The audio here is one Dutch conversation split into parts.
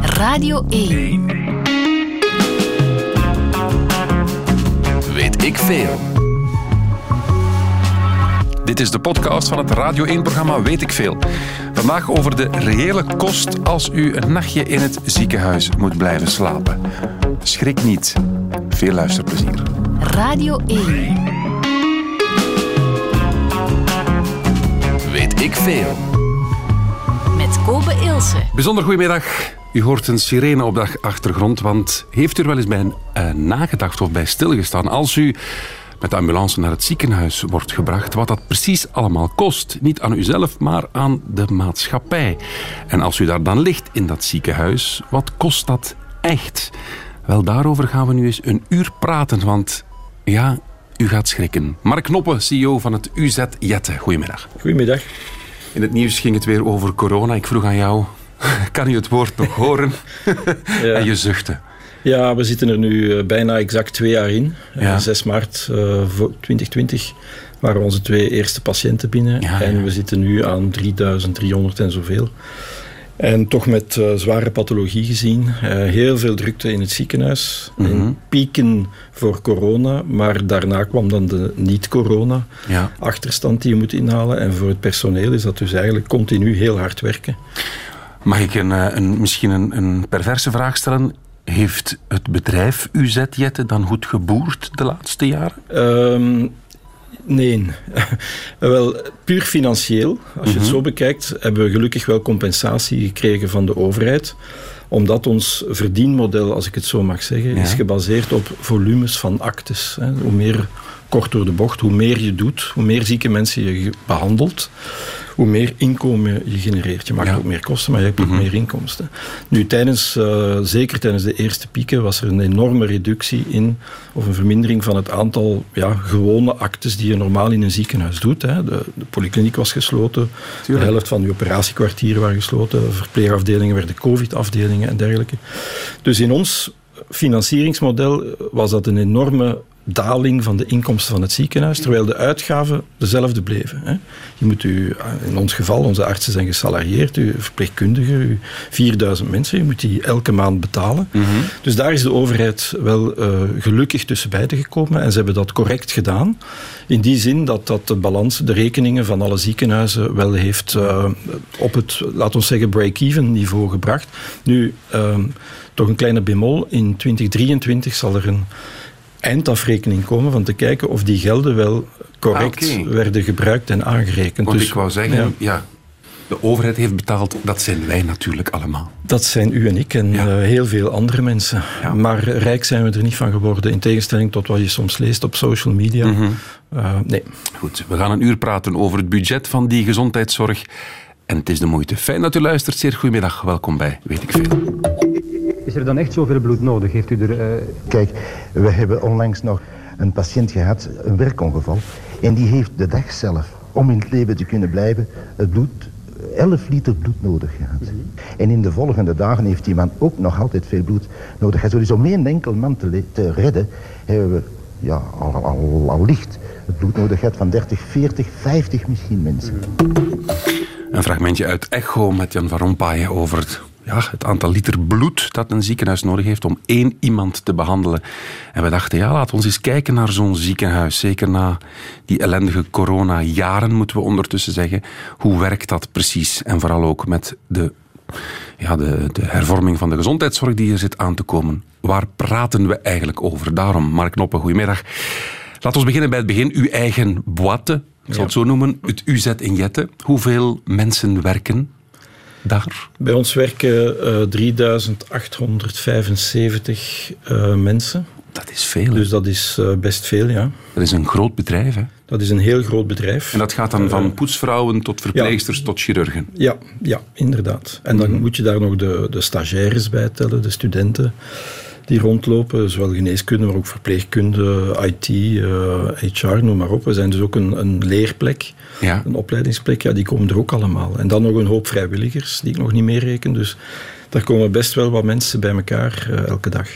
Radio 1. Weet ik veel. Dit is de podcast van het Radio 1-programma Weet ik veel. Vandaag over de reële kost als u een nachtje in het ziekenhuis moet blijven slapen. Schrik niet. Veel luisterplezier. Radio 1. Weet ik veel. Met Kobe Ilse. Bijzonder goedemiddag. U hoort een sirene op de achtergrond, want heeft u er wel eens bij uh, nagedacht of bij stilgestaan als u met de ambulance naar het ziekenhuis wordt gebracht, wat dat precies allemaal kost. Niet aan uzelf, maar aan de maatschappij. En als u daar dan ligt in dat ziekenhuis, wat kost dat echt? Wel, daarover gaan we nu eens een uur praten, want ja, u gaat schrikken. Mark Knoppen, CEO van het UZ Jette. Goedemiddag. Goedemiddag. In het nieuws ging het weer over corona. Ik vroeg aan jou, kan u het woord nog horen? ja. En je zuchtte. Ja, we zitten er nu bijna exact twee jaar in. Ja. 6 maart uh, 2020 waren onze twee eerste patiënten binnen. Ja, en we zitten nu aan 3300 en zoveel. En toch met uh, zware pathologie gezien. Uh, heel veel drukte in het ziekenhuis. Mm -hmm. pieken voor corona, maar daarna kwam dan de niet-corona ja. achterstand die je moet inhalen. En voor het personeel is dat dus eigenlijk continu heel hard werken. Mag ik een, een, misschien een, een perverse vraag stellen? Heeft het bedrijf UZ Jette dan goed geboerd de laatste jaren? Um, Nee. wel, puur financieel, als je het zo bekijkt, hebben we gelukkig wel compensatie gekregen van de overheid omdat ons verdienmodel, als ik het zo mag zeggen, ja. is gebaseerd op volumes van actes. Hoe meer kort door de bocht, hoe meer je doet, hoe meer zieke mensen je behandelt, hoe meer inkomen je genereert. Je maakt ja. ook meer kosten, maar je hebt ook mm -hmm. meer inkomsten. Nu, tijdens, uh, zeker tijdens de eerste pieken was er een enorme reductie in, of een vermindering van het aantal ja, gewone actes die je normaal in een ziekenhuis doet. Hè. De, de polykliniek was gesloten, Tuurlijk. de helft van de operatiekwartieren waren gesloten, verpleegafdelingen werden covid-afdelingen en dergelijke. Dus in ons financieringsmodel was dat een enorme daling van de inkomsten van het ziekenhuis, terwijl de uitgaven dezelfde bleven. Hè. Je moet u, in ons geval, onze artsen zijn gesalarieerd, uw verpleegkundigen, uw 4000 mensen, je moet die elke maand betalen. Mm -hmm. Dus daar is de overheid wel uh, gelukkig tussen beiden gekomen en ze hebben dat correct gedaan. In die zin dat dat de balans, de rekeningen van alle ziekenhuizen wel heeft uh, op het, laten we zeggen, break-even niveau gebracht. Nu, uh, toch een kleine bemol, in 2023 zal er een eindafrekening komen van te kijken of die gelden wel correct ah, okay. werden gebruikt en aangerekend. Want dus, ik wou zeggen, ja. ja. de overheid heeft betaald, dat zijn wij natuurlijk allemaal. Dat zijn u en ik en ja. uh, heel veel andere mensen. Ja. Maar rijk zijn we er niet van geworden, in tegenstelling tot wat je soms leest op social media. Mm -hmm. uh, nee. Goed, we gaan een uur praten over het budget van die gezondheidszorg. En het is de moeite. Fijn dat u luistert. Zeer goedemiddag. Welkom bij Weet ik Veel. Is er dan echt zoveel bloed nodig? Heeft u er... Uh... Kijk, we hebben onlangs nog een patiënt gehad, een werkongeval. En die heeft de dag zelf, om in het leven te kunnen blijven, het bloed 11 liter bloed nodig gehad. Mm -hmm. En in de volgende dagen heeft die man ook nog altijd veel bloed nodig gehad. Dus om één enkel man te, te redden, hebben we ja, al, al, al licht het bloed nodig gehad van 30, 40, 50 misschien mensen. Mm -hmm. Een fragmentje uit Echo met Jan van Rompuy over het ja, het aantal liter bloed dat een ziekenhuis nodig heeft om één iemand te behandelen. En we dachten, ja, laten we eens kijken naar zo'n ziekenhuis. Zeker na die ellendige corona-jaren, moeten we ondertussen zeggen. Hoe werkt dat precies? En vooral ook met de, ja, de, de hervorming van de gezondheidszorg die er zit aan te komen. Waar praten we eigenlijk over? Daarom, Mark Noppen, goedemiddag. Laten we beginnen bij het begin. Uw eigen boite, ik zal ja. het zo noemen, het UZ in Jette. Hoeveel mensen werken daar? Bij ons werken uh, 3875 uh, mensen. Dat is veel. Dus dat is uh, best veel, ja. Dat is een groot bedrijf, hè? Dat is een heel groot bedrijf. En dat gaat dan van poetsvrouwen tot verpleegsters ja. tot chirurgen? Ja, ja inderdaad. En dan mm. moet je daar nog de, de stagiaires bij tellen, de studenten die rondlopen, zowel geneeskunde, maar ook verpleegkunde, IT, HR, noem maar op. We zijn dus ook een, een leerplek, ja. een opleidingsplek, ja, die komen er ook allemaal. En dan nog een hoop vrijwilligers, die ik nog niet meer reken. Dus daar komen best wel wat mensen bij elkaar uh, elke dag.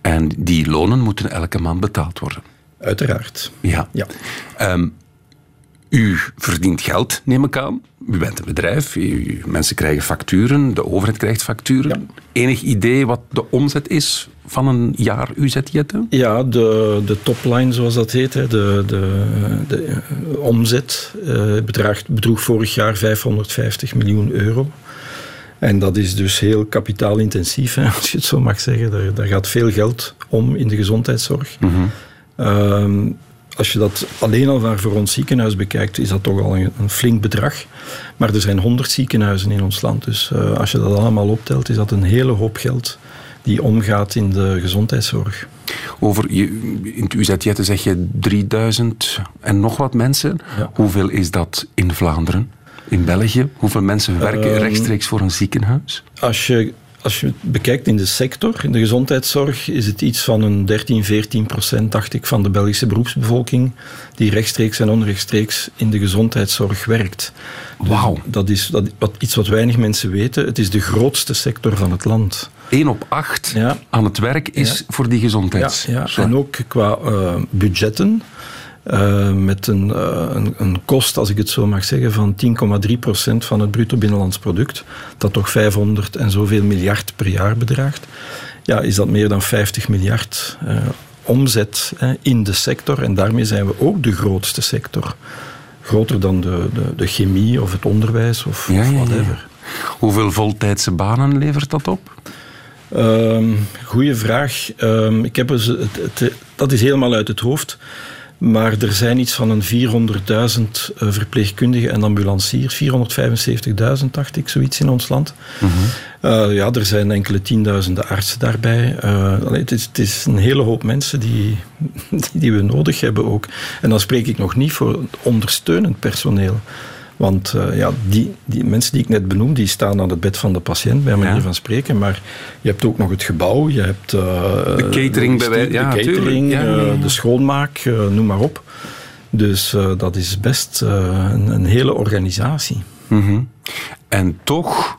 En die lonen moeten elke maand betaald worden? Uiteraard. Ja. ja. Um, U verdient geld, neem ik aan. U bent een bedrijf, u, mensen krijgen facturen, de overheid krijgt facturen. Enig idee wat de omzet is van een jaar UZ-jetten? Ja, de, de topline, zoals dat heet, de, de, de uh, omzet, uh, bedraagt, bedroeg vorig jaar 550 miljoen euro. En dat is dus heel kapitaalintensief, hè, als je het zo mag zeggen. Daar, daar gaat veel geld om in de gezondheidszorg. Mm -hmm. Als je dat alleen al maar voor ons ziekenhuis bekijkt, is dat toch al een, een flink bedrag. Maar er zijn honderd ziekenhuizen in ons land. Dus uh, als je dat allemaal optelt, is dat een hele hoop geld die omgaat in de gezondheidszorg. Over, je, in het UZ zeg je 3000 en nog wat mensen. Ja. Hoeveel is dat in Vlaanderen? In België? Hoeveel mensen werken uh, rechtstreeks voor een ziekenhuis? Als je als je het bekijkt in de sector, in de gezondheidszorg, is het iets van een 13, 14 procent, dacht ik, van de Belgische beroepsbevolking die rechtstreeks en onrechtstreeks in de gezondheidszorg werkt. Wauw. Dus dat is dat, wat, iets wat weinig mensen weten. Het is de grootste sector van het land. 1 op 8 ja. aan het werk is ja. voor die gezondheidszorg. Ja. En ook qua uh, budgetten. Uh, met een, uh, een, een, kost, als ik het zo mag zeggen, van 10,3% van het bruto binnenlands product, dat toch 500 en zoveel miljard per jaar bedraagt, ja, is dat meer dan 50 miljard uh, omzet in de sector. En daarmee zijn we ook de grootste sector. Groter dan de, de, de chemie of het onderwijs of, ja, of ja, whatever. Ja. Hoeveel voltijdse banen levert dat op? Um, goeie vraag. Um, ik heb het, het, het, dat is helemaal uit het hoofd. Maar er zijn iets van een 400.000 verpleegkundigen en ambulanciers. 475.000, dacht ik, zoiets in ons land. Mm -hmm. uh, ja, er zijn enkele tienduizenden artsen daarbij. Uh, het, is, het, is, een hele hoop mensen die, die we nodig hebben ook. En dan spreek ik nog niet voor ondersteunend personeel. Want uh, ja, die, die mensen die ik net benoem, die staan aan het bed van de patiënt, bij manier ja. van spreken. Maar je hebt ook nog het gebouw, je hebt... Uh, de catering, bij wij, de, catering ja, uh, de schoonmaak, noem maar op. Dus dat is best een, een, hele organisatie. Mm -hmm. En toch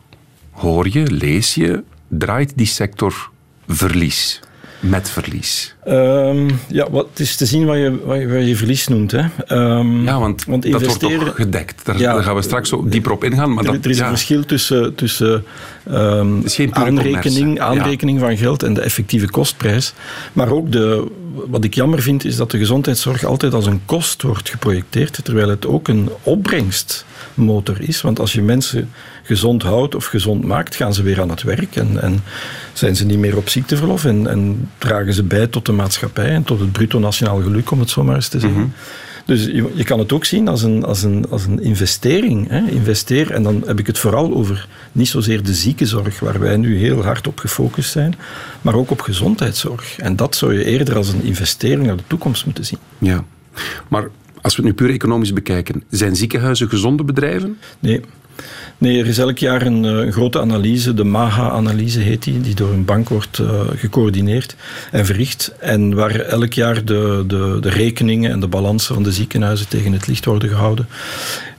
hoor je, lees je, draait die sector verlies met verlies? Um, ja, wat het is te zien wat je, wat je, wat je verlies noemt. Hè. Um, ja, want, dat wordt toch gedekt. Daar, ja, daar gaan we straks zo dieper op ingaan. Maar er, dat, er is ja. een verschil tussen, tussen um, aanrekening, aanrekening ja. van geld en de effectieve kostprijs. Maar ook de, wat ik jammer vind, is dat de gezondheidszorg altijd als een kost wordt geprojecteerd, terwijl het ook een opbrengstmotor is. Want als je mensen gezond houdt of gezond maakt, gaan ze weer aan het werk en, en zijn ze niet meer op ziekteverlof en, en, dragen ze bij tot de maatschappij en tot het bruto nationaal geluk, om het zo maar eens te zeggen. Mm -hmm. Dus je, je, kan het ook zien als een, als een, als een investering. Hè. Investeer, en dan heb ik het vooral over niet zozeer de ziekenzorg, waar wij nu heel hard op gefocust zijn, maar ook op gezondheidszorg. En dat zou je eerder als een investering naar de toekomst moeten zien. Ja, maar als we het nu puur economisch bekijken, zijn ziekenhuizen gezonde bedrijven? Nee. Nee, er is elk jaar een, een grote analyse, de MAHA-analyse heet die, die door een bank wordt uh, gecoördineerd en verricht. En waar elk jaar de, de, de rekeningen en de balansen van de ziekenhuizen tegen het licht worden gehouden.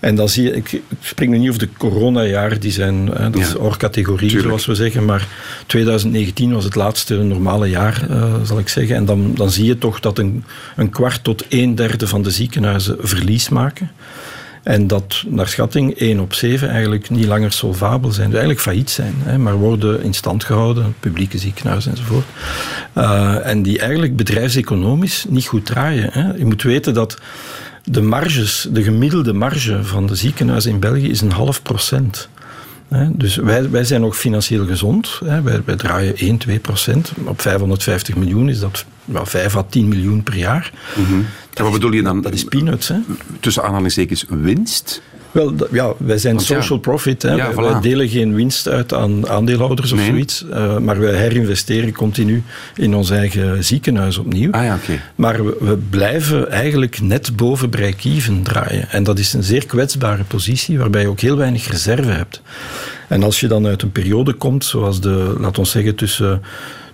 En dan zie je, ik, ik spring nu niet over de coronajaren, die zijn, hè, dat ja, is OR-categorie zoals we zeggen, maar 2019 was het laatste normale jaar, uh, zal ik zeggen. En dan, dan zie je toch dat een, een kwart tot een derde van de ziekenhuizen verlies maken. En dat naar schatting 1 op 7 eigenlijk niet langer solvabel zijn, dus eigenlijk failliet zijn, hè, maar worden in stand gehouden, publieke ziekenhuizen enzovoort. Uh, en die eigenlijk bedrijfseconomisch niet goed draaien. Hè. Je moet weten dat de marges, de gemiddelde marge van de ziekenhuizen in België is een half procent. Dus wij, wij zijn nog financieel gezond. Wij, wij draaien 1, 2 procent. Op 550 miljoen is dat well, 5 à 10 miljoen per jaar. Mm -hmm. En wat bedoel je dan? Dat is peanuts. Hè? Tussen aanhalingstekens winst? Wel, ja, wij zijn Want social ja, profit. Hè. Ja, wij, voilà. delen geen winst uit aan aandeelhouders of Nee. zoiets. Uh, maar wij herinvesteren continu in ons eigen ziekenhuis opnieuw. Ah ja, oké. Maar we, we blijven eigenlijk net boven break-even draaien. En dat is een zeer kwetsbare positie waarbij je ook heel weinig reserve hebt. En als je dan uit een periode komt, zoals de, laat ons zeggen, tussen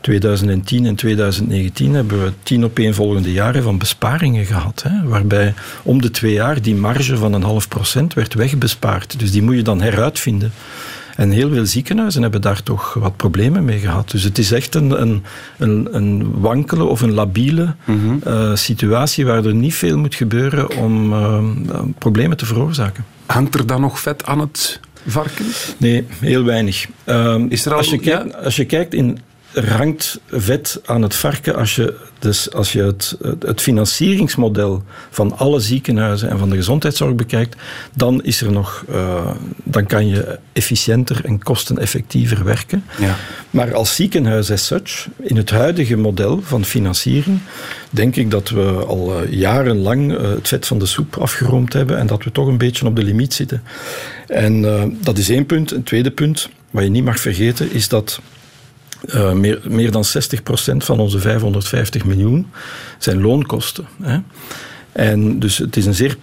2010 en 2019 hebben we tien opeenvolgende jaren van besparingen gehad. Hè, waarbij om de twee jaar die marge van een half procent werd wegbespaard. Dus die moet je dan heruitvinden. En heel veel ziekenhuizen hebben daar toch wat problemen mee gehad. Dus het is echt een, een, een, een wankele of een labiele uh, situatie waar er niet veel moet gebeuren om uh, problemen te veroorzaken. Hangt er dan nog vet aan het varken? Nee, heel weinig. Uh, is er al, als, je kijkt, als je kijkt in hangt vet aan het varken als je, dus als je het, het financieringsmodel van alle ziekenhuizen en van de gezondheidszorg bekijkt, dan, is er nog, uh, dan kan je efficiënter en kosteneffectiever werken. Ja. Maar als ziekenhuis as such, in het huidige model van financiering, denk ik dat we al uh, jarenlang uh, het vet van de soep afgeroomd hebben en dat we toch een beetje op de limiet zitten. En dat is één punt. Een tweede punt, wat je niet mag vergeten, is dat uh, meer, meer dan 60% van onze 550 miljoen zijn loonkosten. Hè. En dus het is een zeer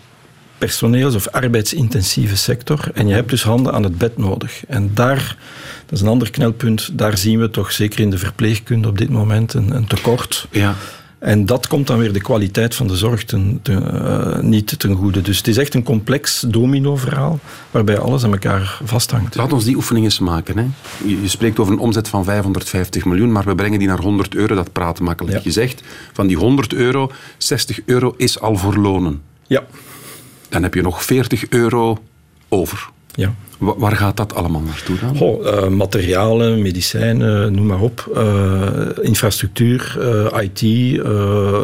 personeels- of arbeidsintensieve sector. En je hebt dus handen aan het bed nodig. En daar, dat is een ander knelpunt, daar zien we toch zeker in de verpleegkunde op dit moment een, een tekort. Ja. En dat komt dan weer de kwaliteit van de zorg ten, ten, uh, niet ten goede. Dus het is echt een complex domino-verhaal waarbij alles aan elkaar vasthangt. Laat ons die oefening eens maken. Hè. Je, je, spreekt over een omzet van 550 miljoen, maar we brengen die naar 100 euro. Dat praat makkelijk ja. gezegd. Van die 100 euro, 60 euro is al voor lonen. Ja. Dan heb je nog 40 euro over. Ja. Waar gaat dat allemaal naartoe dan? Goh, uh, materialen, medicijnen, noem maar op. Uh, infrastructuur, uh, IT,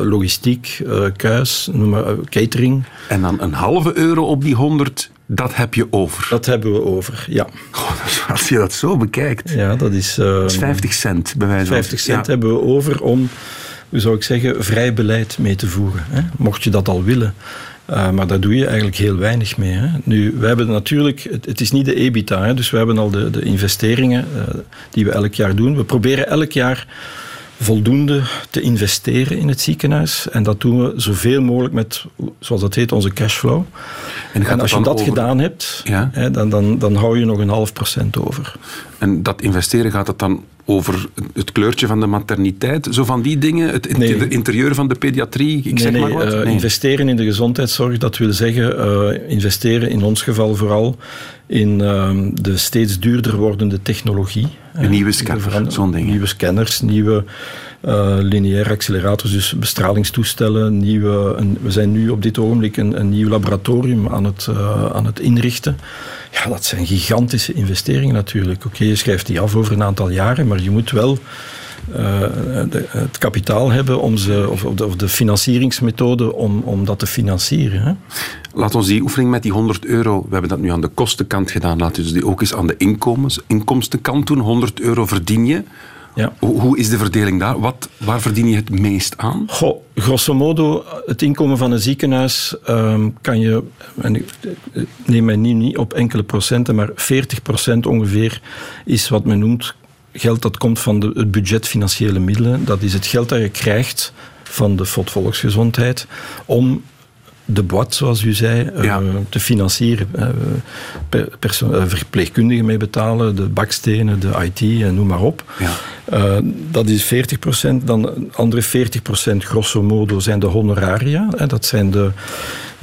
logistiek, kuis, noem maar, catering. En dan een halve euro op die 100, dat heb je over? Dat hebben we over, ja. Goh, als je dat zo bekijkt. Ja, dat is... dat is 50 cent, bij wijze van 50 cent ja. hebben we over om, hoe zou ik zeggen, vrij beleid mee te voeren. Hè? Mocht je dat al willen. Uh, maar daar doe je eigenlijk heel weinig mee. Hè. Nu, we hebben natuurlijk, het, het is niet de EBITDA, hè, dus we hebben al de, de investeringen uh, die we elk jaar doen. We proberen elk jaar voldoende te investeren in het ziekenhuis. En dat doen we zoveel mogelijk met, zoals dat heet, onze cashflow. En, en als je dat over... gedaan hebt, ja? hè, dan, dan, dan hou je nog een half procent over. En dat investeren gaat het dan over het kleurtje van de materniteit, zo van die dingen, het nee. interieur van de pediatrie, ik nee, zeg nee, maar wat? Uh, investeren in de gezondheidszorg, dat wil zeggen uh, investeren in ons geval vooral in uh, de steeds duurder wordende technologie. Een nieuwe scanner, zo'n ding. Nieuwe scanners, nieuwe uh, lineaire accelerators, dus bestralingstoestellen. Nieuwe, een, we zijn nu op dit ogenblik een, een nieuw laboratorium aan het, uh, aan het inrichten. Ja, dat zijn gigantische investeringen natuurlijk. Oké, je schrijft die af over een aantal jaren, maar je moet wel de, het kapitaal hebben om ze, of, of, de, financieringsmethode om, om dat te financieren. Hè? Laat ons die oefening met die 100 euro, we hebben dat nu aan de kostenkant gedaan, laten we die ook eens aan de inkomens, inkomstenkant doen. 100 euro verdien je. Ja. Hoe, hoe, is de verdeling daar? Wat, waar verdien je het meest aan? Goh, grosso modo, het inkomen van een ziekenhuis um, kan je, en ik neem mij niet, niet op enkele procenten, maar 40 procent ongeveer is wat men noemt geld dat komt van de, het budget financiële middelen. Dat is het geld dat je krijgt van de FOD Volksgezondheid om de boîte, zoals u zei, ja. uh, te financieren. Uh, verpleegkundigen mee betalen, de bakstenen, de IT en noem maar op. Ja. Dat is 40 procent. Dan andere 40 procent, grosso modo, zijn de honoraria. Hè, dat zijn de,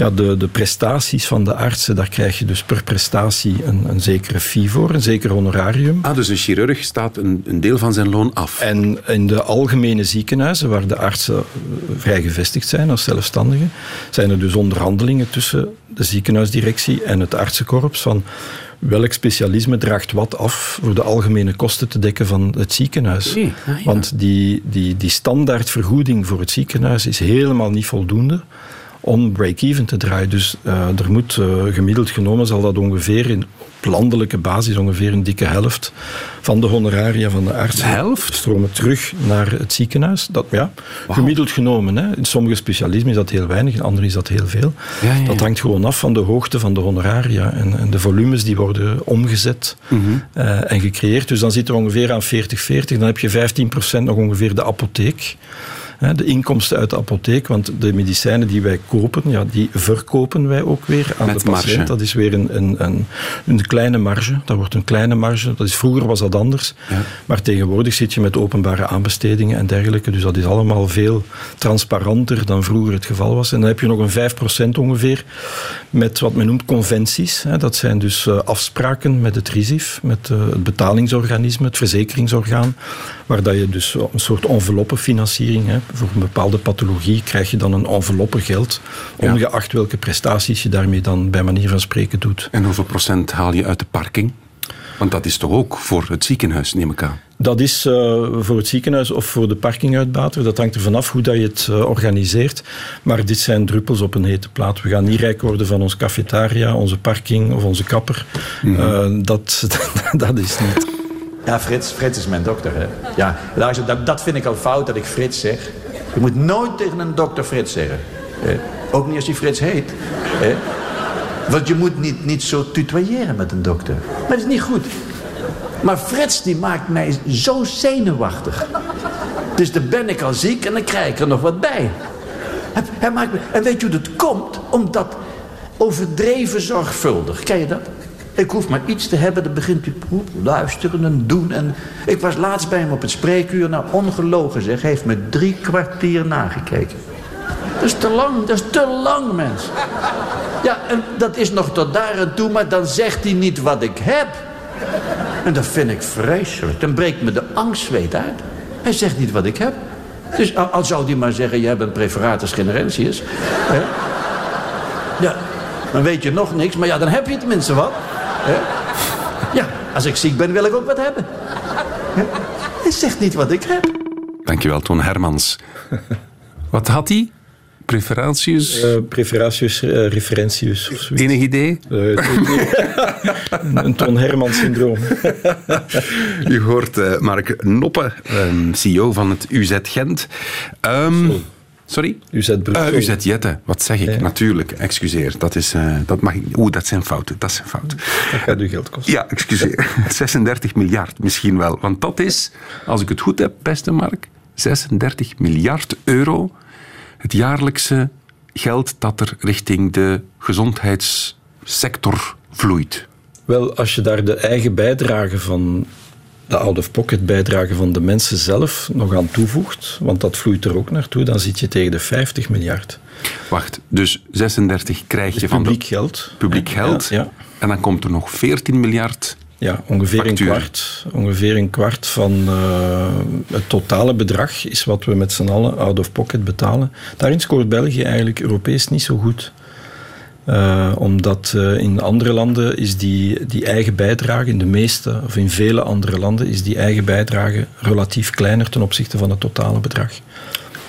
ja, de, de prestaties van de artsen. Daar krijg je dus per prestatie een, een zekere fee voor, een zeker honorarium. Ah, dus een chirurg staat een, een deel van zijn loon af. En in de algemene ziekenhuizen, waar de artsen vrij gevestigd zijn als zelfstandigen, zijn er dus onderhandelingen tussen de ziekenhuisdirectie en het artsenkorps van welk specialisme draagt wat af voor de algemene kosten te dekken van het ziekenhuis. Nee, ah, ja. Want die, die, die standaardvergoeding voor het ziekenhuis is helemaal niet voldoende om break-even te draaien. Dus uh, er moet uh, gemiddeld genomen zal dat ongeveer in, landelijke basis ongeveer een dikke helft van de honoraria van de arts de helft? stromen terug naar het ziekenhuis. Dat, ja, wow. Gemiddeld genomen. Hè. In sommige specialismen is dat heel weinig, in andere is dat heel veel. Ja, ja, dat hangt gewoon af van de hoogte van de honoraria en, en de volumes die worden omgezet mm -hmm. uh, en gecreëerd. Dus dan zitten we ongeveer aan 40-40. Dan heb je 15% nog ongeveer de apotheek. De inkomsten uit de apotheek, want de medicijnen die wij kopen, ja, die verkopen wij ook weer aan Met de patiënt. marge. Dat is weer een, een, een, een kleine marge. Dat wordt een kleine marge. Dat is, vroeger was dat anders. Ja. Maar tegenwoordig zit je met openbare aanbestedingen en dergelijke. Dus dat is allemaal veel transparanter dan vroeger het geval was. En dan heb je nog een 5% ongeveer met wat men noemt conventies. Dat zijn dus eh, afspraken met het RISIF, met eh, het betalingsorganisme, het verzekeringsorgaan, waar dat je dus een soort enveloppenfinanciering hebt. Voor een bepaalde pathologie krijg je dan een enveloppe geld, Ja. ongeacht welke prestaties je daarmee dan bij manier van spreken doet. En hoeveel procent haal je uit de parking? Want dat is toch ook voor het ziekenhuis, neem ik aan. Dat is eh, voor het ziekenhuis of voor de parkinguitbater. Dat hangt er vanaf hoe dat je het eh, organiseert. Maar dit zijn druppels op een hete plaat. We gaan niet rijk worden van ons cafetaria, onze parking of onze kapper. Eh, dat, dat is niet. Ja, Frits, Frits is mijn dokter, hè. Ja, luister, dat, dat vind ik al fout dat ik Frits zeg. Je moet nooit tegen een dokter Frits zeggen. Eh, ook niet als hij Frits heet. Eh. Want je moet niet, niet zo tutoyeren met een dokter. Dat is niet goed. Maar Frits die maakt mij zo zenuwachtig. Dus dan ben ik al ziek en dan krijg ik er nog wat bij. Hij, hij maakt me, en weet je hoe dat komt? Omdat overdreven zorgvuldig. Ken je dat? Ik hoef maar iets te hebben, dan begint poep, luisteren en doen. En ik was laatst bij hem op het spreekuur. Nou, ongelogen zeg, heeft me drie kwartier nagekeken. Dat is te lang, dat is te lang, mens. Ja, en dat is nog tot daar en toe, maar dan zegt hij niet wat ik heb. En dat vind ik vreselijk. Dan breekt me de angstzweet uit. Hij zegt niet wat ik heb. Dus al, zou hij maar zeggen, hebt een preferatus generensius. Hè? Ja, dan weet je nog niks, maar ja, dan heb je tenminste wat. Ja, als ik ziek ben, wil ik ook wat hebben. Hij zegt niet wat ik heb. Dankjewel, Toon Hermans. Wat had hij? Preferentius? Eh preferatius, eh, referentius of zoiets. Enig idee? Eh, een, Ton Herman syndroom. U hoort Mark Noppe, ehm, CEO van het UZ Gent. Ehm, sorry? UZ Brussel. Eh, UZ Jette, wat zeg ik? Ja. Natuurlijk, excuseer. Dat, is, eh, dat mag ik. Oeh, dat zijn fouten. Dat zijn fouten. Dat gaat u geld kosten. Ja, excuseer. 36 miljard misschien wel. Want dat is, als ik het goed heb, beste Mark, 36 miljard euro. Het jaarlijkse geld dat er richting de gezondheidssector vloeit. Wel, als je daar de eigen bijdrage van de out-of-pocket bijdrage van de mensen zelf nog aan toevoegt, want dat vloeit er ook naartoe, dan zit je tegen de 50 miljard. Wacht, dus 36 krijg je van Publiek de geld. publiek Ja, geld. Ja, ja. En dan komt er nog 14 miljard. Ja, ongeveer Factuur. een kwart. Ongeveer een kwart van eh, het totale bedrag is wat we met z'n allen out of pocket betalen. Daarin scoort België eigenlijk Europees niet zo goed. Eh, omdat eh, in andere landen is die, die eigen bijdrage, in de meeste of in vele andere landen, is die eigen bijdrage relatief kleiner ten opzichte van het totale bedrag.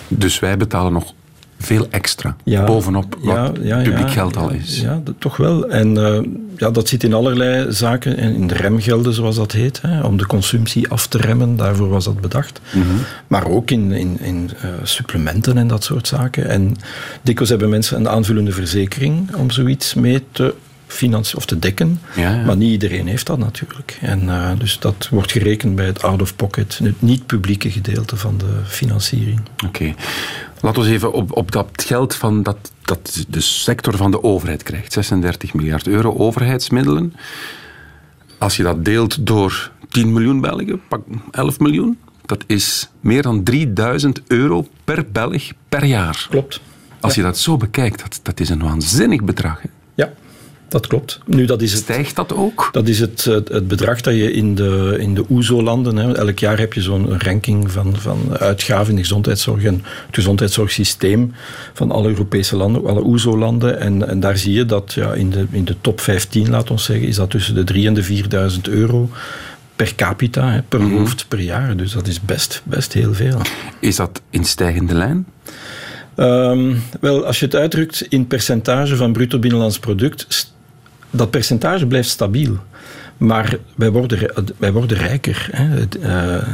Dus wij betalen nog veel extra. Ja, bovenop wat ja, ja, publiek geld al is. Ja, dat, toch wel. En eh, ja, dat zit in allerlei zaken. En in de remgelden, zoals dat heet. Hè, om de consumptie af te remmen. Daarvoor was dat bedacht. Mhm. Maar ook in, in, in eh, supplementen en dat soort zaken. En dikwijls hebben mensen een aanvullende verzekering om zoiets mee te financieren of te dekken. Ja, ja. Maar niet iedereen heeft dat natuurlijk. En eh, dus dat wordt gerekend bij het out-of-pocket, het niet-publieke gedeelte van de financiering. Oké. Laten we eens even op, op dat geld van dat, dat de sector van de overheid krijgt. 36 miljard euro overheidsmiddelen. Als je dat deelt door 10 miljoen Belgen, pak 11 miljoen. Dat is meer dan 3000 euro per Belg per jaar. Klopt. Als je dat zo bekijkt, dat, dat is een waanzinnig bedrag. hè. Ja, dat klopt. Nu, dat is het. Stijgt dat ook? Dat is het, het, het bedrag dat je in de, in de OESO-landen... Elk jaar heb je zo'n ranking van, van uitgaven in de gezondheidszorg... en het gezondheidszorgsysteem van alle Europese landen, alle OESO-landen. En, en daar zie je dat ja, in, de, in de top 15, laat ons zeggen... is dat tussen de 3 en de 4000 euro per capita, hè, per hoofd, per jaar. Dus dat is best, best heel veel. Is dat in stijgende lijn? Ehm, wel, als je het uitdrukt in percentage van bruto binnenlands product, dat percentage blijft stabiel. Maar wij worden, wij worden rijker. Hè. Eh,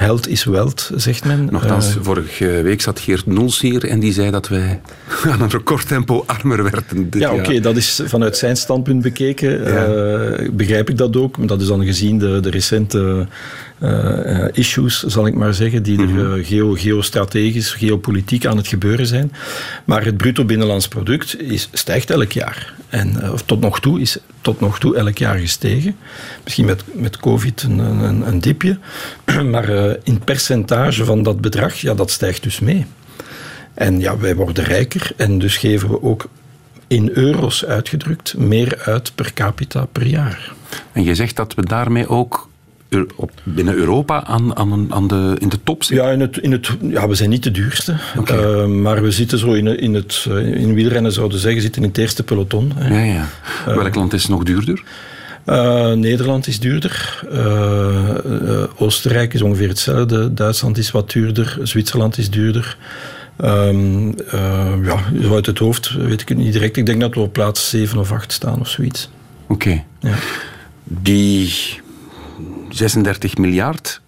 Health is wealth, zegt men. Nochtans, Eh, vorige week zat Geert Noels hier en die zei dat wij aan een recordtempo armer werden. ja, oké, dat is vanuit zijn standpunt bekeken. eh, begrijp ik dat ook. Maar dat is dan gezien de, de recente eh, issues, zal ik maar zeggen, die er eh, geo, geostrategisch, geopolitiek aan het gebeuren zijn. Maar het bruto binnenlands product is, stijgt elk jaar. En of tot nog toe is tot nog toe elk jaar gestegen. Misschien met, met COVID een, een, een dipje. Maar eh, in percentage van dat bedrag, ja, dat stijgt dus mee. En ja, wij worden rijker en dus geven we ook in euro's uitgedrukt meer uit per capita per jaar. En je zegt dat we daarmee ook binnen Europa aan, aan, aan de, in de top zitten. Ja, in het, in het, ja, we zijn niet de duurste, Oké. Eh, maar we zitten zo in, in het eh, in wielrennen zouden we zeggen, zitten in het eerste peloton. hè. Ja, ja. Welk land is nog duurder? Eh, Nederland is duurder, Eh, eh, Oostenrijk is ongeveer hetzelfde, Duitsland is wat duurder, Zwitserland is duurder. Eh, ja, zo uit het hoofd weet ik het niet direct. Ik denk dat we op plaats 7 of 8 staan of zoiets. Oké. Ja. Die 36 miljard,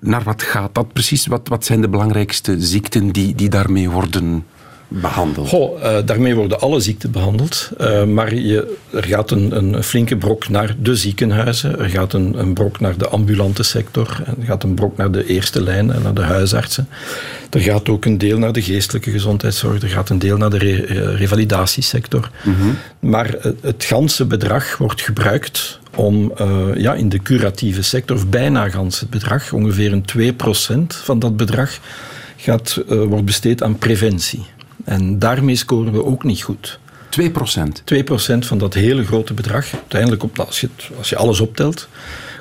naar wat gaat dat precies? Wat, wat zijn de belangrijkste ziekten die, die daarmee worden behandeld? Goh, eh, daarmee worden alle ziekten behandeld. Eh, maar je, er gaat een, een flinke brok naar de ziekenhuizen. Er gaat een, een brok naar de ambulante sector. Er gaat een brok naar de eerste lijn en naar de huisartsen. Er gaat ook een deel naar de geestelijke gezondheidszorg. Er gaat een deel naar de re- eh, revalidatiesector. Maar eh, het ganse bedrag wordt gebruikt om ja, in de curatieve sector, of bijna gans het bedrag, ongeveer een 2% van dat bedrag, gaat, wordt besteed aan preventie. En daarmee scoren we ook niet goed. 2 procent. 2% van dat hele grote bedrag, uiteindelijk op, als, je als je alles optelt,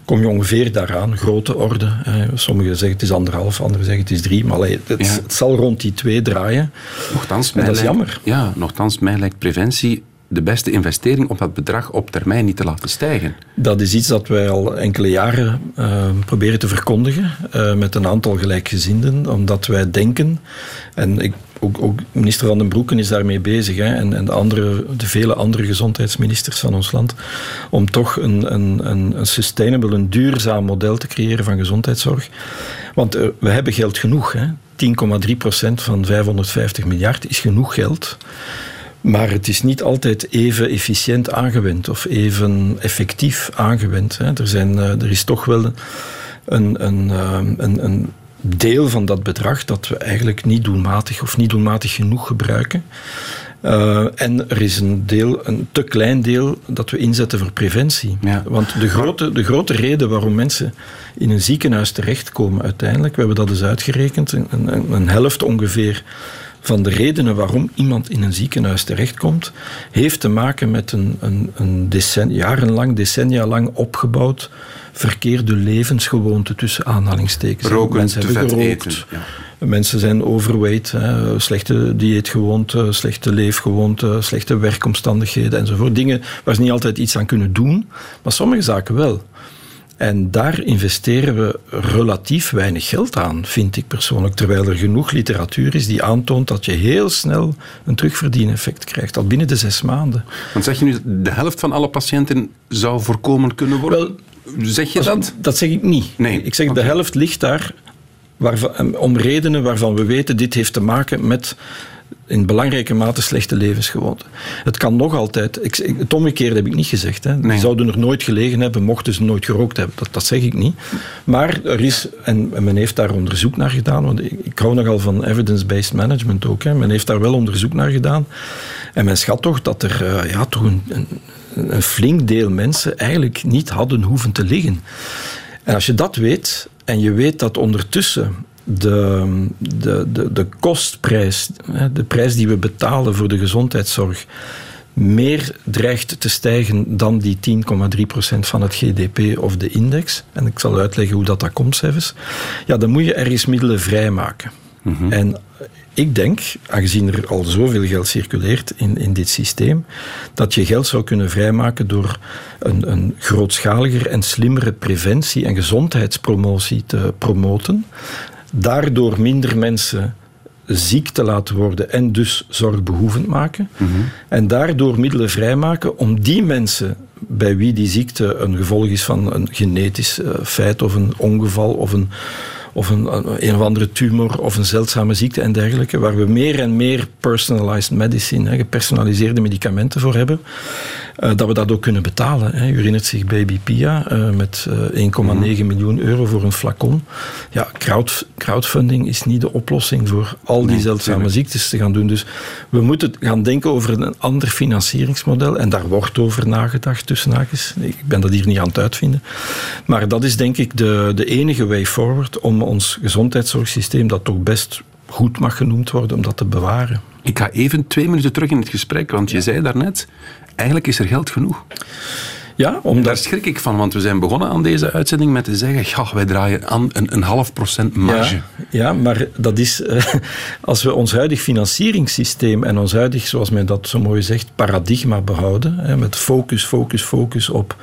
kom je ongeveer daaraan, grote orde. Sommigen zeggen het is anderhalf, anderen zeggen het is drie, maar allee, het, Ja. het zal rond die twee draaien. Nochtans, En dat is lijkt- jammer. Ja, nochtans, mij lijkt preventie de beste investering om dat bedrag op termijn niet te laten stijgen. Dat is iets dat wij al enkele jaren eh, proberen te verkondigen eh, met een aantal gelijkgezinden, omdat wij denken, en ik, ook, ook minister Van den Broeken is daarmee bezig, hè, en, en de, andere, de vele andere gezondheidsministers van ons land, om toch een, een, een, een sustainable, een duurzaam model te creëren van gezondheidszorg. Want eh, we hebben geld genoeg. hè. 10,3 procent van 550 miljard is genoeg geld. Maar het is niet altijd even efficiënt aangewend of even effectief aangewend. Hè. Er, zijn, eh, er is toch wel een, een, eh, een, een deel van dat bedrag dat we eigenlijk niet doelmatig of niet doelmatig genoeg gebruiken. Eh, en er is een deel, een te klein deel, dat we inzetten voor preventie. Ja. Want de grote, de grote reden waarom mensen in een ziekenhuis terechtkomen uiteindelijk, we hebben dat eens uitgerekend, een, een, een helft ongeveer van de redenen waarom iemand in een ziekenhuis terechtkomt, heeft te maken met een, een, een decen, jarenlang, decennia lang opgebouwd verkeerde levensgewoonte tussen aanhalingstekens. Roken, Mensen te hebben vet gerookt, eten, ja. Mensen zijn overweight, hè, slechte dieetgewoonten, slechte leefgewoonten, slechte werkomstandigheden enzovoort. Dingen waar ze niet altijd iets aan kunnen doen, maar sommige zaken wel. En daar investeren we relatief weinig geld aan, vind ik persoonlijk. Terwijl er genoeg literatuur is die aantoont dat je heel snel een terugverdieneffect krijgt, al binnen de zes maanden. Want zeg je nu, de helft van alle patiënten zou voorkomen kunnen worden? Wel, zeg je dat? Dat zeg ik niet. Nee, Ik zeg de helft ligt daar waarvan, om redenen waarvan we weten dit heeft te maken met in belangrijke mate slechte levensgewoonten. Het kan nog altijd, ik, het omgekeerde heb ik niet gezegd. Hè. Nee. Die zouden er nooit gelegen hebben, mochten ze nooit gerookt hebben. Dat, dat zeg ik niet. Maar er is, en men heeft daar onderzoek naar gedaan, want ik, ik hou nogal van evidence-based management ook. Hè. Men heeft daar wel onderzoek naar gedaan. En men schat toch dat er eh, ja, toch een, een, een flink deel mensen eigenlijk niet hadden hoeven te liggen. En als je dat weet, en je weet dat ondertussen de, de, de, de kostprijs, de prijs die we betalen voor de gezondheidszorg, meer dreigt te stijgen dan die 10,3% van het GDP of de index. En ik zal uitleggen hoe dat, dat komt, zelfs. Ja, dan moet je ergens middelen vrijmaken. En ik denk, aangezien er al zoveel geld circuleert in, in dit systeem, dat je geld zou kunnen vrijmaken door een, een grootschaliger en slimmere preventie en gezondheidspromotie te promoten. Daardoor minder mensen ziek te laten worden en dus zorgbehoevend maken. En daardoor middelen vrijmaken om die mensen bij wie die ziekte een gevolg is van een genetisch eh, feit of een ongeval of een, of een, een of andere tumor of een zeldzame ziekte en dergelijke, waar we meer en meer personalized medicine, hè, gepersonaliseerde medicamenten voor hebben, uh, dat we dat ook kunnen betalen. Hè. U herinnert zich Baby Pia uh, met uh, 1,9 miljoen euro voor een flacon. Ja, crowd, crowdfunding is niet de oplossing voor al die nee, zeldzame ziektes te gaan doen. Dus we moeten gaan denken over een ander financieringsmodel en daar wordt over nagedacht tussen haakjes. Ik ben dat hier niet aan het uitvinden. Maar dat is denk ik de, de enige way forward om ons gezondheidszorgsysteem, dat toch best goed mag genoemd worden, om dat te bewaren. Ik ga even twee minuten terug in het gesprek, want je zei daarnet, eigenlijk is er geld genoeg. Ja, omdat... Daar schrik ik van, want we zijn begonnen aan deze uitzending met te zeggen, ja, wij draaien aan een, een half procent marge. Ja, ja maar dat is, uh, als we ons huidig financieringssysteem en ons huidig, zoals men dat zo mooi zegt, paradigma behouden, hè, met focus, focus, focus op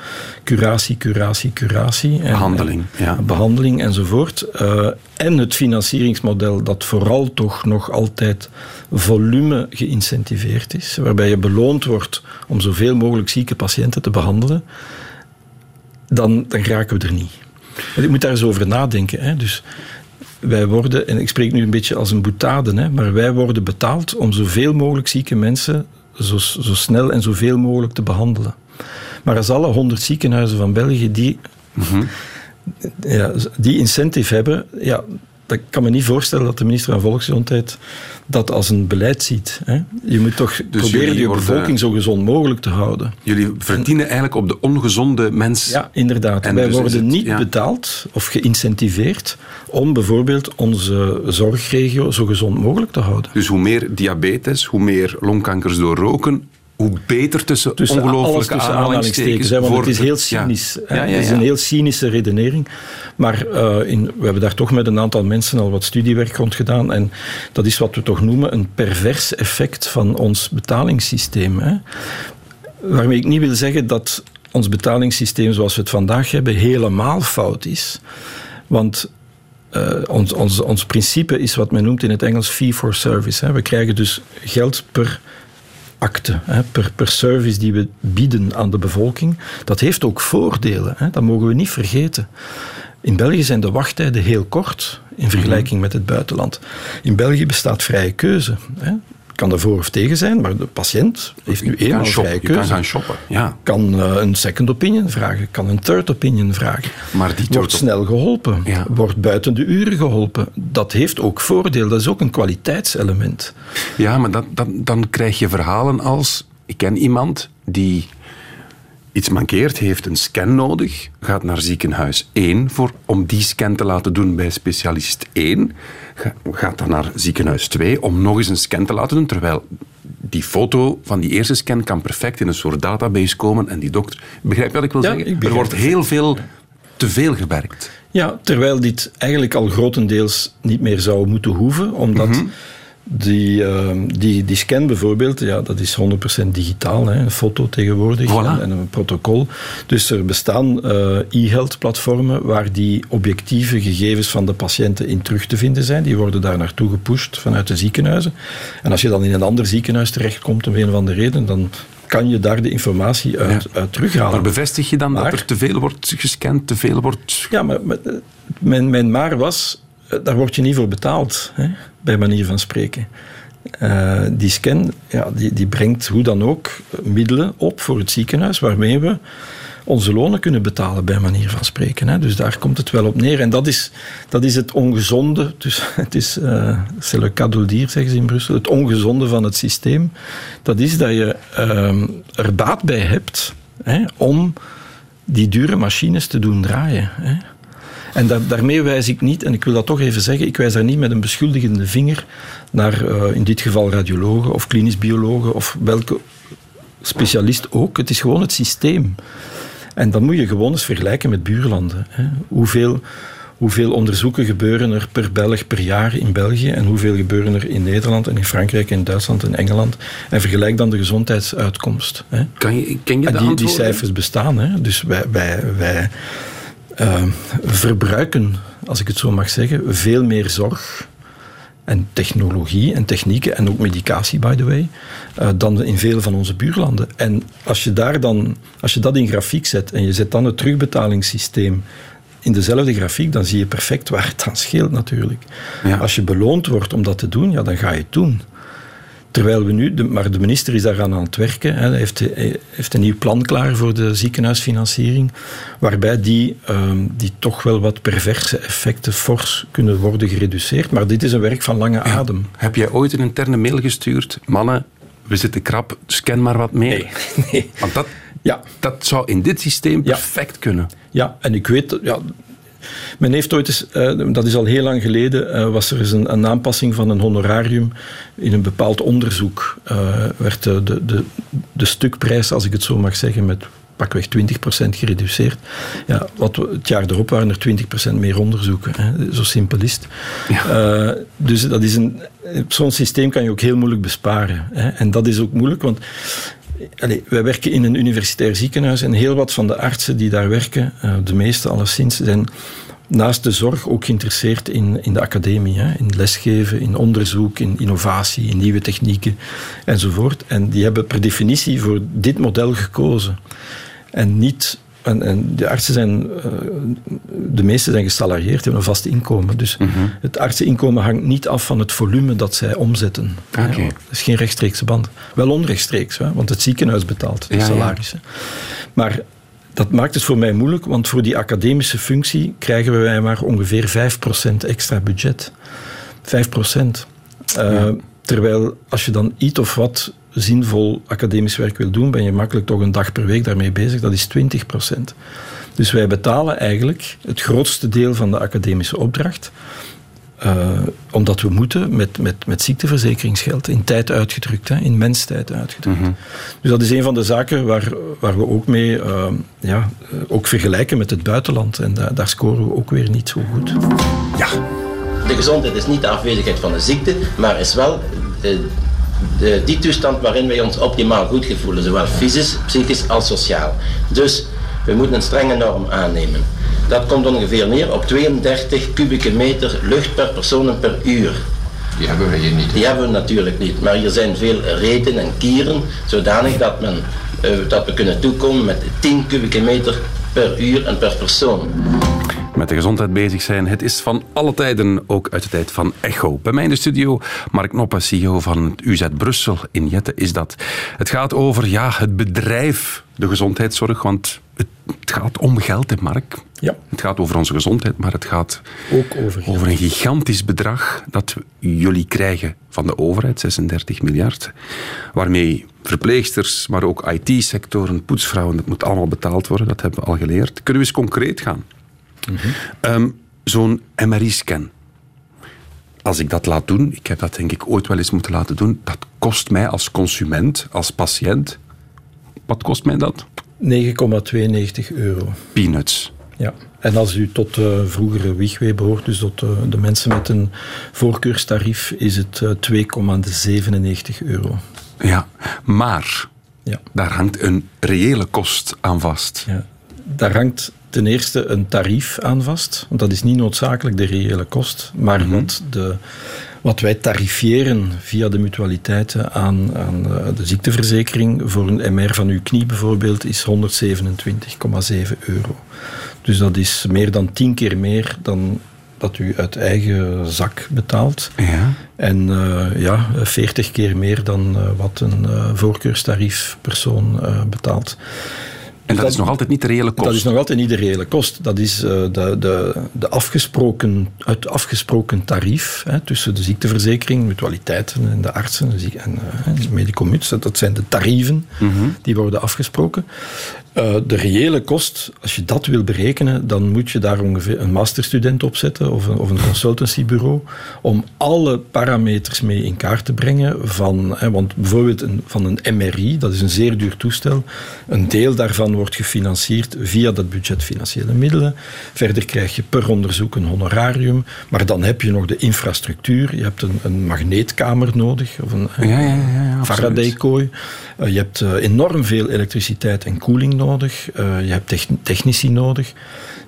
curatie, curatie, curatie. En, behandeling, en, ja. Behandeling enzovoort. Uh, en het financieringsmodel dat vooral toch nog altijd volume geïncentiveerd is, waarbij je beloond wordt om zoveel mogelijk zieke patiënten te behandelen, dan, dan raken we er niet. Je moet daar eens over nadenken. Hè. Dus wij worden, en ik spreek nu een beetje als een boetade, hè, maar wij worden betaald om zoveel mogelijk zieke mensen zo, zo snel en zoveel mogelijk te behandelen. Maar als alle honderd ziekenhuizen van België die, mm-hmm. ja, die incentive hebben, ja, dat kan me niet voorstellen dat de minister van Volksgezondheid dat als een beleid ziet. Hè? Je moet toch dus proberen je bevolking zo gezond mogelijk te houden. Jullie verdienen en, eigenlijk op de ongezonde mens. Ja, inderdaad. En Wij dus worden het, niet ja. betaald of geïncentiveerd om bijvoorbeeld onze zorgregio zo gezond mogelijk te houden. Dus hoe meer diabetes, hoe meer longkankers door roken, hoe beter tussen, tussen ongelooflijke tussen aanhalingstekens. Hè, want voor, het is heel cynisch. Ja. Ja, ja, het is een heel cynische redenering. Maar uh, in, we hebben daar toch met een aantal mensen al wat studiewerk rond gedaan. En dat is wat we toch noemen een pervers effect van ons betalingssysteem. Hè. Waarmee ik niet wil zeggen dat ons betalingssysteem zoals we het vandaag hebben helemaal fout is. Want uh, ons, ons, ons principe is wat men noemt in het Engels fee for service. Hè. We krijgen dus geld per akte, hè, per, per service die we bieden aan de bevolking. Dat heeft ook voordelen, hè, dat mogen we niet vergeten. In België zijn de wachttijden heel kort in vergelijking met het buitenland. In België bestaat vrije keuze. Hè kan er voor of tegen zijn, maar de patiënt heeft nu eenmaal vrije keuze. kan gaan shoppen, ja. Kan uh, een second opinion vragen, kan een third opinion vragen. Maar die wordt snel geholpen, ja. wordt buiten de uren geholpen. Dat heeft ook voordeel, dat is ook een kwaliteitselement. Ja, maar dat, dat, dan krijg je verhalen als... Ik ken iemand die iets mankeert, heeft een scan nodig, gaat naar ziekenhuis 1 voor, om die scan te laten doen bij specialist 1, gaat dan naar ziekenhuis 2 om nog eens een scan te laten doen, terwijl die foto van die eerste scan kan perfect in een soort database komen en die dokter... Begrijp je wat ik wil ja, zeggen? Ik er wordt heel veel te veel gewerkt. Ja, terwijl dit eigenlijk al grotendeels niet meer zou moeten hoeven, omdat... Mm-hmm. Die, uh, die, die scan bijvoorbeeld, ja, dat is 100% digitaal, hè, een foto tegenwoordig voilà. en, en, een protocol. Dus er bestaan uh, e-health platformen waar die objectieve gegevens van de patiënten in terug te vinden zijn. Die worden daar naartoe gepusht vanuit de ziekenhuizen. En als je dan in een ander ziekenhuis terechtkomt, om een of andere reden, dan kan je daar de informatie uit, ja. uit terughalen. Maar bevestig je dan maar, dat er te veel wordt gescand, te veel wordt... Ja, maar, maar mijn, mijn maar was, daar word je niet voor betaald, hè, bij manier van spreken. Uh, die scan ja, die, die brengt hoe dan ook middelen op voor het ziekenhuis waarmee we onze lonen kunnen betalen, bij manier van spreken. Hè. Dus daar komt het wel op neer. En dat is, dat is het ongezonde, dus het is uh, c'est le cadeau zeggen ze in Brussel, het ongezonde van het systeem. Dat is dat je uh, er baat bij hebt hè, om die dure machines te doen draaien. Hè. En da daarmee wijs ik niet, en ik wil dat toch even zeggen, ik wijs daar niet met een beschuldigende vinger naar uh, in dit geval radiologen of klinisch biologen of welke specialist ook. Het is gewoon het systeem. En dan moet je gewoon eens vergelijken met buurlanden. Hè. Hoeveel, hoeveel onderzoeken gebeuren er per Belg per jaar in België en hoeveel gebeuren er in Nederland en in Frankrijk en Duitsland en Engeland. En vergelijk dan de gezondheidsuitkomst. Hè. Kan je, ken je en die, die cijfers bestaan. Hè. Dus wij, wij, wij uh, verbruiken, als ik het zo mag zeggen, veel meer zorg en technologie en technieken en ook medicatie, by the way, uh, dan in vele van onze buurlanden. En als je, daar dan, als je dat in grafiek zet en je zet dan het terugbetalingssysteem in dezelfde grafiek, dan zie je perfect waar het aan scheelt natuurlijk. Ja. Als je beloond wordt om dat te doen, ja, dan ga je het doen. Terwijl we nu, de, maar de minister is daaraan aan het werken. Hè, hij heeft, heeft een nieuw plan klaar voor de ziekenhuisfinanciering, waarbij die, ehm, die toch wel wat perverse effecten fors kunnen worden gereduceerd. Maar dit is een werk van lange adem. Heb jij ooit een interne mail gestuurd? Mannen, we zitten krap, scan maar wat meer. Nee, nee. Want dat, Ja, dat zou in dit systeem Ja. perfect kunnen. Ja, en ik weet, ja, men heeft ooit eens, eh, dat is al heel lang geleden, eh, was er eens een, een aanpassing van een honorarium in een bepaald onderzoek. eh, werd de, de, de, stukprijs, als ik het zo mag zeggen, met pakweg 20% gereduceerd. Ja, wat we, het jaar erop waren er 20% meer onderzoeken. Hè. Zo simpel is het. Dus dat is een, op zo'n systeem kan je ook heel moeilijk besparen. Hè. En dat is ook moeilijk, want Wij werken in een universitair ziekenhuis en heel wat van de artsen die daar werken, eh, de meeste alleszins, zijn naast de zorg ook geïnteresseerd in, in de academie, hè, in lesgeven, in onderzoek, in innovatie, in nieuwe technieken enzovoort. En die hebben per definitie voor dit model gekozen. En niet. En, en de artsen zijn, eh, de meeste zijn gesalarieerd, hebben een vast inkomen. Dus het artseninkomen hangt niet af van het volume dat zij omzetten. Oké. Ja, dat is geen rechtstreekse band. Wel onrechtstreeks, hè, want het ziekenhuis betaalt de Ja, ja. salarissen. Maar dat maakt het voor mij moeilijk, want voor die academische functie krijgen wij maar ongeveer 5% extra budget. 5%. Eh, Terwijl als je dan iets of wat zinvol academisch werk wil doen, ben je makkelijk toch een dag per week daarmee bezig. Dat is 20%. Dus wij betalen eigenlijk het grootste deel van de academische opdracht. eh, omdat we moeten met, met, met ziekteverzekeringsgeld, in tijd uitgedrukt, hè, in menstijd uitgedrukt. Dus dat is een van de zaken waar, waar we ook mee eh, ja, eh, ook vergelijken met het buitenland. En da- daar scoren we ook weer niet zo goed. Ja, De gezondheid is niet de afwezigheid van de ziekte, maar is wel de, die toestand waarin wij ons optimaal goed voelen, zowel fysisch, psychisch als sociaal. Dus we moeten een strenge norm aannemen. Dat komt ongeveer neer op 32 kubieke meter lucht per persoon en per uur. Die hebben we hier niet. Die hebben we natuurlijk niet, maar hier zijn veel reten en kieren, zodanig dat, men, eh, dat we kunnen toekomen met 10 kubieke meter per uur en per persoon. Met de gezondheid bezig zijn. Het is van alle tijden, ook uit de tijd van Echo. Bij mij in de studio, Mark Noppen, CEO van het UZ Brussel in Jette, is dat. Het gaat over ja, het bedrijf, de gezondheidszorg, want het, het gaat om geld, hè Mark? Ja. Het gaat over onze gezondheid, maar het gaat Ook over geld. over een gigantisch bedrag dat jullie krijgen van de overheid, 36 miljard, waarmee verpleegsters, maar ook IT-sectoren, poetsvrouwen, dat moet allemaal betaald worden, dat hebben we al geleerd. Kunnen we eens concreet gaan? Ehm, Zo'n MRI-scan. Als ik dat laat doen, ik heb dat denk ik ooit wel eens moeten laten doen, dat kost mij als consument, als patiënt, wat kost mij dat? 9,92 euro. Peanuts. Ja. En als u tot de vroegere Wiegwee behoort, dus tot de, de mensen met een voorkeurstarief, is het eh, 2,97 euro. Ja, maar Ja. daar hangt een reële kost aan vast. Ja. Daar hangt ten eerste een tarief aan vast, want dat is niet noodzakelijk de reële kost, maar wat, de, wat wij tarifiëren via de mutualiteiten aan, aan eh, de ziekteverzekering voor een MR van uw knie bijvoorbeeld is 127,7 euro. Dus dat is meer dan tien keer meer dan dat u uit eigen zak betaalt. Ja. En eh, ja, 40 keer meer dan eh, wat een eh, voorkeurstarief persoon eh, betaalt. En dat, dat- is nog altijd niet de reële kost. Dat is nog altijd niet de reële kost. Dat is eh, de, de, de afgesproken, het afgesproken tarief hè, tussen de ziekteverzekering, mutualiteiten en de artsen en, ziek- en eh, de medicomuts. Dat- Dat zijn de tarieven die worden afgesproken. Eh, de reële kost, als je dat wil berekenen, dan moet je daar ongeveer een masterstudent op zetten of een, of een consultancybureau om alle parameters mee in kaart te brengen. Van, hè, want bijvoorbeeld een, van een MRI, dat is een zeer duur toestel. Een deel daarvan wordt gefinancierd via dat budget financiële middelen. Verder krijg je per onderzoek een honorarium. Maar dan heb je nog de infrastructuur. Je hebt een, een magneetkamer nodig, of een, Ja, ja, ja. Faraday-kooi. Eh, je hebt eh, enorm veel elektriciteit en koeling nodig. Eh, je hebt techn- technici nodig.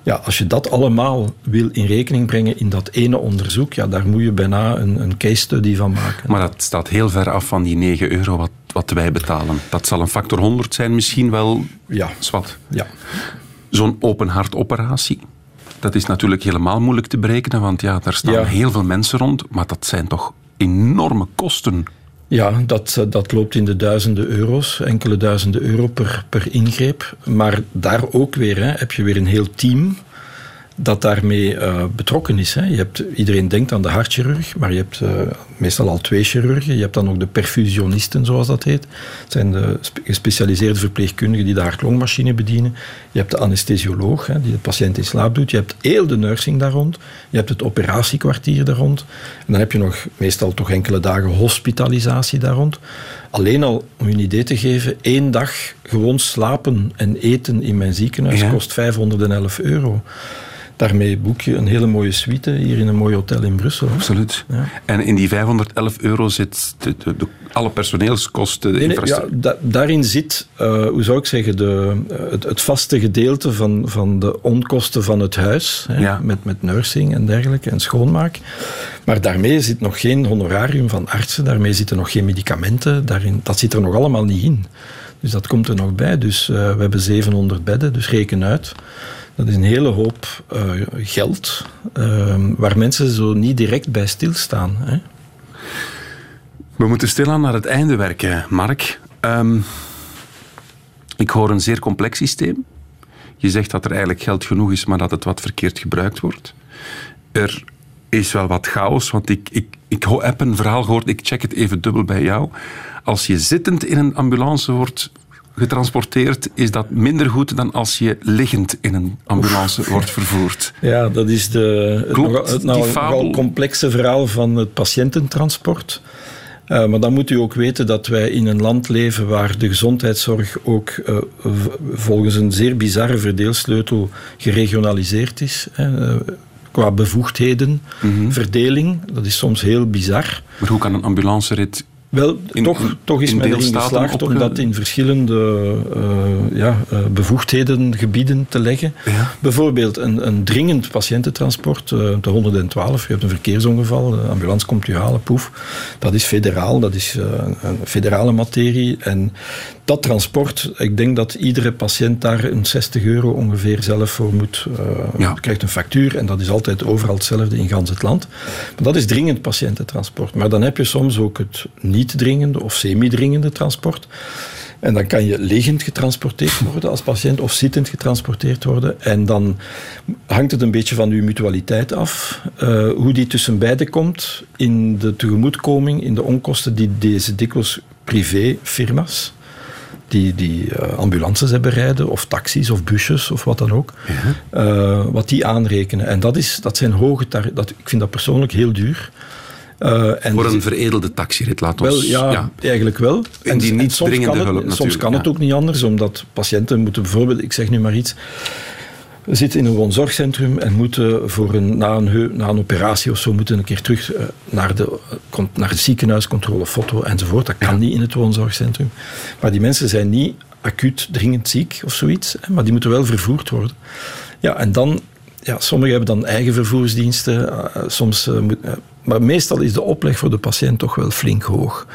Ja, als je dat allemaal wil in rekening brengen in dat ene onderzoek, ja, daar moet je bijna een, een case study van maken. Maar dat staat heel ver af van die 9 euro wat, wat wij betalen. Dat zal een factor 100 zijn, misschien wel Ja, zwart. ja. Zo'n open hartoperatie. Dat is natuurlijk helemaal moeilijk te berekenen, want ja, daar staan Ja. heel veel mensen rond, maar dat zijn toch enorme kosten. Ja, dat, eh, dat loopt in de duizenden euro's, enkele duizenden euro per, per ingreep. Maar daar ook weer hè, heb je weer een heel team dat daarmee eh, betrokken is. Hè. Je hebt, iedereen denkt aan de hartchirurg, maar je hebt eh, meestal al twee chirurgen. Je hebt dan ook de perfusionisten, zoals dat heet. Dat zijn de spe- gespecialiseerde verpleegkundigen die de hart-longmachine bedienen. Je hebt de anesthesioloog, hè, die de patiënt in slaap doet. Je hebt heel de nursing daar rond. Je hebt het operatiekwartier daar rond. En dan heb je nog meestal toch enkele dagen hospitalisatie daar rond. Alleen al, om je een idee te geven, één dag gewoon slapen en eten in mijn ziekenhuis Ja. kost 511 euro. Daarmee boek je een hele mooie suite hier in een mooi hotel in Brussel. Absoluut. Ja. En in die 511 euro zit de, de- de- alle personeelskosten, de Nee, ja, infrastructuur. da- daarin zit, eh, hoe zou ik zeggen, de, eh, het, het vaste gedeelte van, van de onkosten van het huis. Hè, Ja. met, met nursing en dergelijke en schoonmaak. Maar daarmee zit nog geen honorarium van artsen, daarmee zitten nog geen medicamenten. Daarin, dat zit er nog allemaal niet in. Dus dat komt er nog bij. Dus eh, we hebben 700 bedden, dus reken uit. Dat is een hele hoop eh, geld eh, waar mensen zo niet direct bij stilstaan. Hè. We moeten stilaan naar het einde werken, Mark. Ehm, ik hoor een zeer complex systeem. Je zegt dat er eigenlijk geld genoeg is, maar dat het wat verkeerd gebruikt wordt. Er is wel wat chaos, want ik, ik, ik heb een verhaal gehoord, ik check het even dubbel bij jou. Als je zittend in een ambulance wordt getransporteerd, is dat minder goed dan als je liggend in een ambulance wordt vervoerd. Ja, dat is de, het, Klopt nogal, het complexe verhaal van het patiëntentransport. Eh, maar dan moet u ook weten dat wij in een land leven waar de gezondheidszorg ook eh, volgens een zeer bizarre verdeelsleutel geregionaliseerd is. hè, eh, qua bevoegdheden, Mhm. verdeling. Dat is soms heel bizar. Maar hoe kan een ambulancerit Wel, In- toch, toch is men erin geslaagd om dat in verschillende eh, ja, eh, bevoegdheden, gebieden te leggen. Ja. Bijvoorbeeld een, een dringend patiëntentransport, eh, de 112, je hebt een verkeersongeval, de ambulance komt u halen, poef. Dat is federaal, dat is een federale materie. En dat transport, ik denk dat iedere patiënt daar een 60 euro ongeveer zelf voor moet. Ja. krijgt een factuur en dat is altijd overal hetzelfde in gans het land. Maar dat is dringend patiëntentransport. Maar dan heb je soms ook het niet-dringende of semi-dringende transport. En dan kan je liggend getransporteerd worden als patiënt of zittend getransporteerd worden. En dan hangt het een beetje van uw mutualiteit af. eh, hoe die tussen beiden komt in de tegemoetkoming, in de onkosten die deze dikwijls privéfirma's die, die eh, ambulances hebben rijden, of taxis of busjes of wat dan ook, eh, wat die aanrekenen. En dat, is, dat zijn hoge tarieven. Dat, ik vind dat persoonlijk heel duur. Eh, en voor een veredelde taxirit, laat ons... wel, ja, eigenlijk wel. En die niet soms dringende kan het, hulp Soms kan het ja. ook niet anders, omdat patiënten moeten bijvoorbeeld, ik zeg nu maar iets, zitten in een woonzorgcentrum en moeten voor een, na, een, na een operatie of zo moeten een keer terug eh, naar, de, naar het ziekenhuis, controle foto enzovoort. Dat kan niet in het woonzorgcentrum. Maar die mensen zijn niet acuut dringend ziek of zoiets, maar die moeten wel vervoerd worden. Ja, en dan, ja, sommigen hebben dan eigen vervoersdiensten, eh, soms, eh, eh, maar meestal is de opleg voor de patiënt toch wel flink hoog.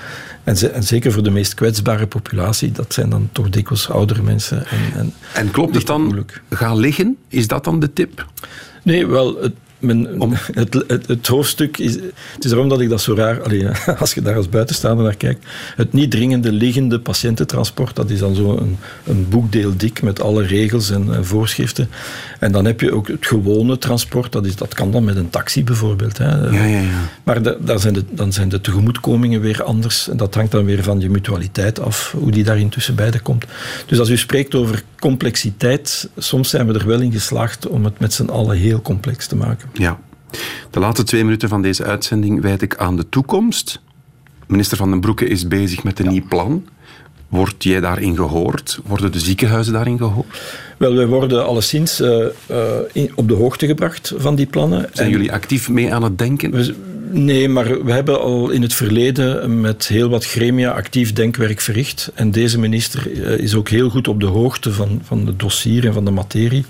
En, ze- en zeker voor de meest kwetsbare populatie, dat zijn dan toch dikwijls oudere mensen. En, en En klopt het dan, moeilijk? ga liggen, is dat dan de tip? Nee, wel, het, men, het, het, het hoofdstuk is... Het is daarom dat ik dat zo raar... Allee, als je daar als buitenstaander naar kijkt. Het niet dringende liggende patiëntentransport, dat is dan zo een, een boekdeel dik met alle regels en, en voorschriften. En dan heb je ook het gewone transport, dat, is, dat kan dan met een taxi bijvoorbeeld. Hè. Ja, ja, ja. Maar daar zijn de, dan zijn de tegemoetkomingen weer anders. En dat hangt dan weer van je mutualiteit af, hoe die daar intussen beide komt. Dus als u spreekt over complexiteit, soms zijn we er wel in geslaagd om het met z'n allen heel complex te maken. Ja. De laatste twee minuten van deze uitzending wijd ik aan de toekomst. Minister Van den Broeke is bezig met een nieuw plan. Word jij daarin gehoord? Worden de ziekenhuizen daarin gehoord? Wel, wij worden alleszins eh, eh, in- op de hoogte gebracht van die plannen. Zijn En jullie actief mee aan het denken? we- nee, maar we hebben al in het verleden met heel wat gremia actief denkwerk verricht. En deze minister eh, is ook heel goed op de hoogte van, van het dossier en van de materie.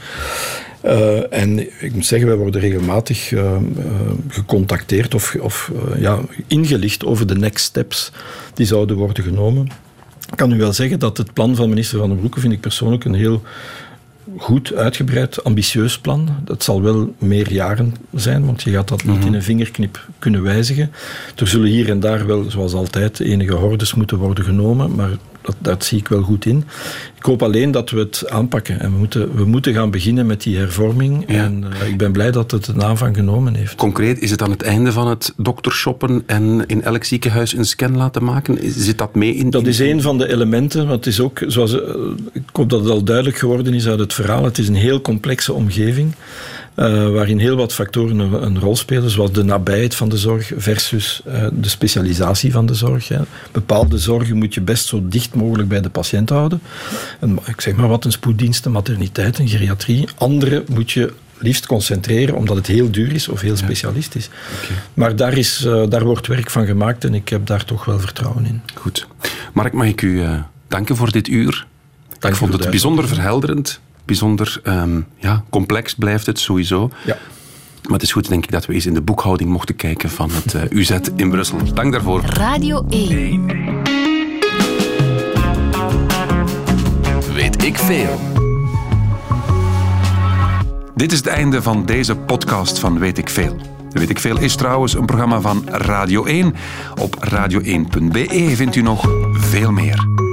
Eh, en ik moet zeggen, wij worden regelmatig eh, eh, gecontacteerd of, of ja, ingelicht over de next steps die zouden worden genomen. Ik kan u wel zeggen dat het plan van minister Van den Broeke vind ik persoonlijk een heel goed, uitgebreid, ambitieus plan. Dat zal wel meer jaren zijn, want je gaat dat niet in een vingerknip kunnen wijzigen. Er zullen hier en daar wel, zoals altijd, enige hordes moeten worden genomen, maar dat, dat zie ik wel goed in. Ik hoop alleen dat we het aanpakken. En we moeten, we moeten gaan beginnen met die hervorming. En uh, ik ben blij dat het een aanvang genomen heeft. Concreet, is het aan het einde van het doktershoppen en in elk ziekenhuis een scan laten maken? Zit dat mee in? Dat is een van de elementen. Want het is ook, zoals, uh, ik hoop dat het al duidelijk geworden is uit het verhaal, het is een heel complexe omgeving. Uh, waarin heel wat factoren een, een, rol spelen, zoals de nabijheid van de zorg versus uh, de specialisatie van de zorg. Hè. Bepaalde zorgen moet je best zo dicht mogelijk bij de patiënt houden. En, ik zeg maar wat, een spoeddienst, een materniteit, een geriatrie. Andere moet je liefst concentreren, omdat het heel duur is of heel specialistisch. Okay. Maar daar, is, uh, daar wordt werk van gemaakt en ik heb daar toch wel vertrouwen in. Goed. Mark, mag ik u danken voor dit uur? Dank ik vond het bijzonder verhelderend bijzonder um, ja, complex blijft het sowieso. Ja. Maar het is goed, denk ik, dat we eens in de boekhouding mochten kijken van het uh, UZ in Brussel. Dank daarvoor. Radio 1. Weet ik veel. Dit is het einde van deze podcast van Weet ik veel. Weet ik veel is trouwens een programma van Radio 1. Op radio1.be vindt u nog veel meer.